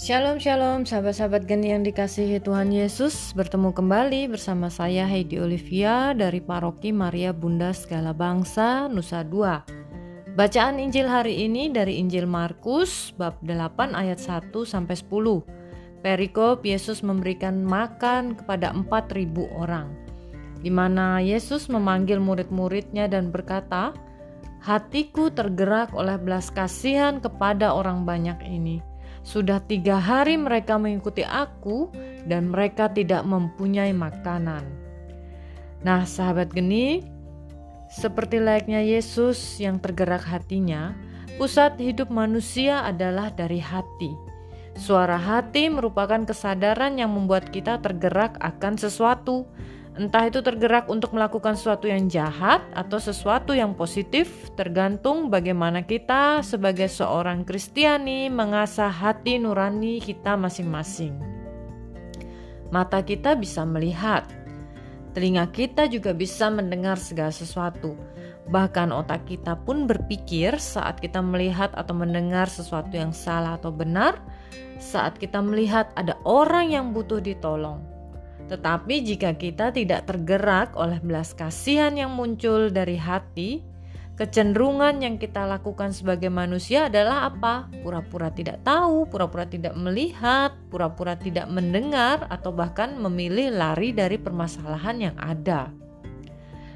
Shalom Shalom sahabat-sahabat geni yang dikasihi Tuhan Yesus. Bertemu kembali bersama saya Heidi Olivia dari Paroki Maria Bunda Segala Bangsa Nusa Dua. Bacaan Injil hari ini dari Injil Markus bab 8 ayat 1 sampai 10 Perikop Yesus memberikan makan kepada 4000 orang di mana Yesus memanggil murid-muridnya dan berkata Hatiku tergerak oleh belas kasihan kepada orang banyak ini sudah tiga hari mereka mengikuti aku dan mereka tidak mempunyai makanan. Nah sahabat geni, seperti layaknya Yesus yang tergerak hatinya, pusat hidup manusia adalah dari hati. Suara hati merupakan kesadaran yang membuat kita tergerak akan sesuatu, Entah itu tergerak untuk melakukan sesuatu yang jahat atau sesuatu yang positif, tergantung bagaimana kita sebagai seorang Kristiani mengasah hati nurani kita masing-masing. Mata kita bisa melihat, telinga kita juga bisa mendengar segala sesuatu. Bahkan otak kita pun berpikir saat kita melihat atau mendengar sesuatu yang salah atau benar, saat kita melihat ada orang yang butuh ditolong tetapi jika kita tidak tergerak oleh belas kasihan yang muncul dari hati, kecenderungan yang kita lakukan sebagai manusia adalah apa? Pura-pura tidak tahu, pura-pura tidak melihat, pura-pura tidak mendengar, atau bahkan memilih lari dari permasalahan yang ada.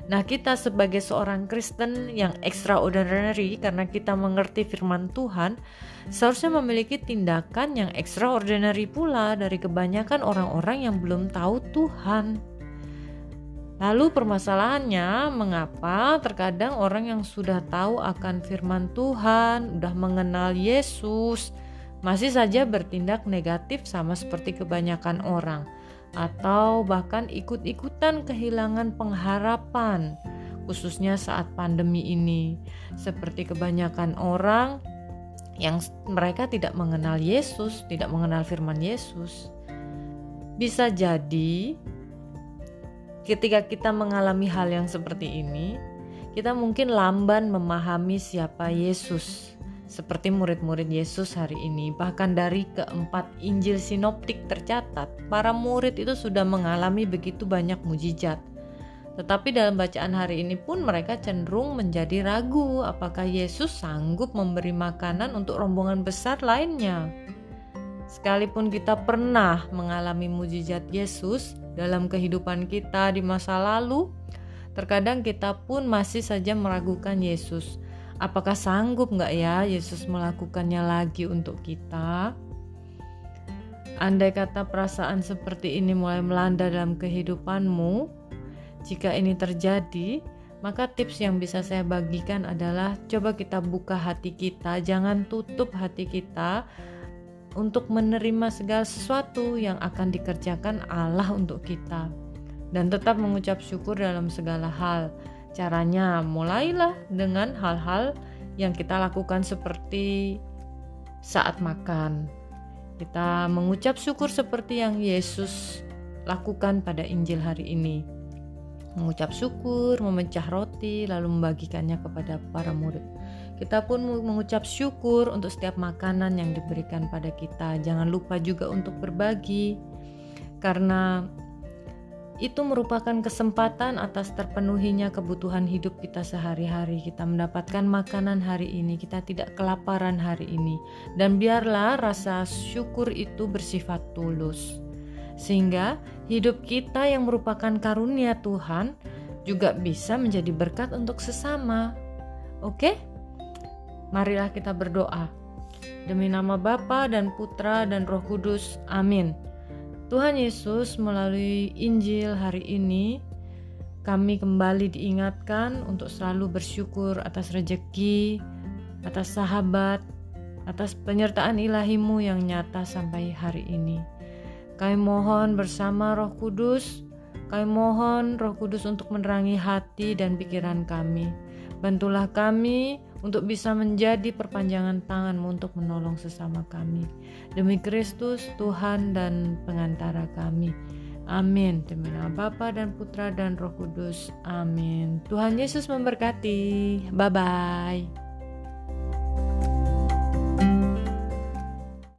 Nah, kita sebagai seorang Kristen yang extraordinary karena kita mengerti firman Tuhan, seharusnya memiliki tindakan yang extraordinary pula dari kebanyakan orang-orang yang belum tahu Tuhan. Lalu permasalahannya, mengapa terkadang orang yang sudah tahu akan firman Tuhan, sudah mengenal Yesus, masih saja bertindak negatif sama seperti kebanyakan orang? Atau bahkan ikut-ikutan kehilangan pengharapan, khususnya saat pandemi ini, seperti kebanyakan orang yang mereka tidak mengenal Yesus, tidak mengenal firman Yesus. Bisa jadi, ketika kita mengalami hal yang seperti ini, kita mungkin lamban memahami siapa Yesus seperti murid-murid Yesus hari ini. Bahkan dari keempat Injil sinoptik tercatat, para murid itu sudah mengalami begitu banyak mujizat. Tetapi dalam bacaan hari ini pun mereka cenderung menjadi ragu apakah Yesus sanggup memberi makanan untuk rombongan besar lainnya. Sekalipun kita pernah mengalami mujizat Yesus dalam kehidupan kita di masa lalu, terkadang kita pun masih saja meragukan Yesus Apakah sanggup nggak ya Yesus melakukannya lagi untuk kita? Andai kata perasaan seperti ini mulai melanda dalam kehidupanmu, jika ini terjadi, maka tips yang bisa saya bagikan adalah coba kita buka hati kita, jangan tutup hati kita untuk menerima segala sesuatu yang akan dikerjakan Allah untuk kita dan tetap mengucap syukur dalam segala hal Caranya, mulailah dengan hal-hal yang kita lakukan seperti saat makan. Kita mengucap syukur seperti yang Yesus lakukan pada Injil hari ini. Mengucap syukur, memecah roti, lalu membagikannya kepada para murid. Kita pun mengucap syukur untuk setiap makanan yang diberikan pada kita. Jangan lupa juga untuk berbagi, karena itu merupakan kesempatan atas terpenuhinya kebutuhan hidup kita sehari-hari. Kita mendapatkan makanan hari ini, kita tidak kelaparan hari ini, dan biarlah rasa syukur itu bersifat tulus, sehingga hidup kita yang merupakan karunia Tuhan juga bisa menjadi berkat untuk sesama. Oke, marilah kita berdoa demi nama Bapa dan Putra dan Roh Kudus. Amin. Tuhan Yesus melalui Injil hari ini kami kembali diingatkan untuk selalu bersyukur atas rejeki, atas sahabat, atas penyertaan ilahimu yang nyata sampai hari ini. Kami mohon bersama Roh Kudus, kami mohon Roh Kudus untuk menerangi hati dan pikiran kami. Bantulah kami untuk bisa menjadi perpanjangan tanganmu untuk menolong sesama kami. Demi Kristus, Tuhan dan pengantara kami. Amin. Demi nama Bapa dan Putra dan Roh Kudus. Amin. Tuhan Yesus memberkati. Bye-bye.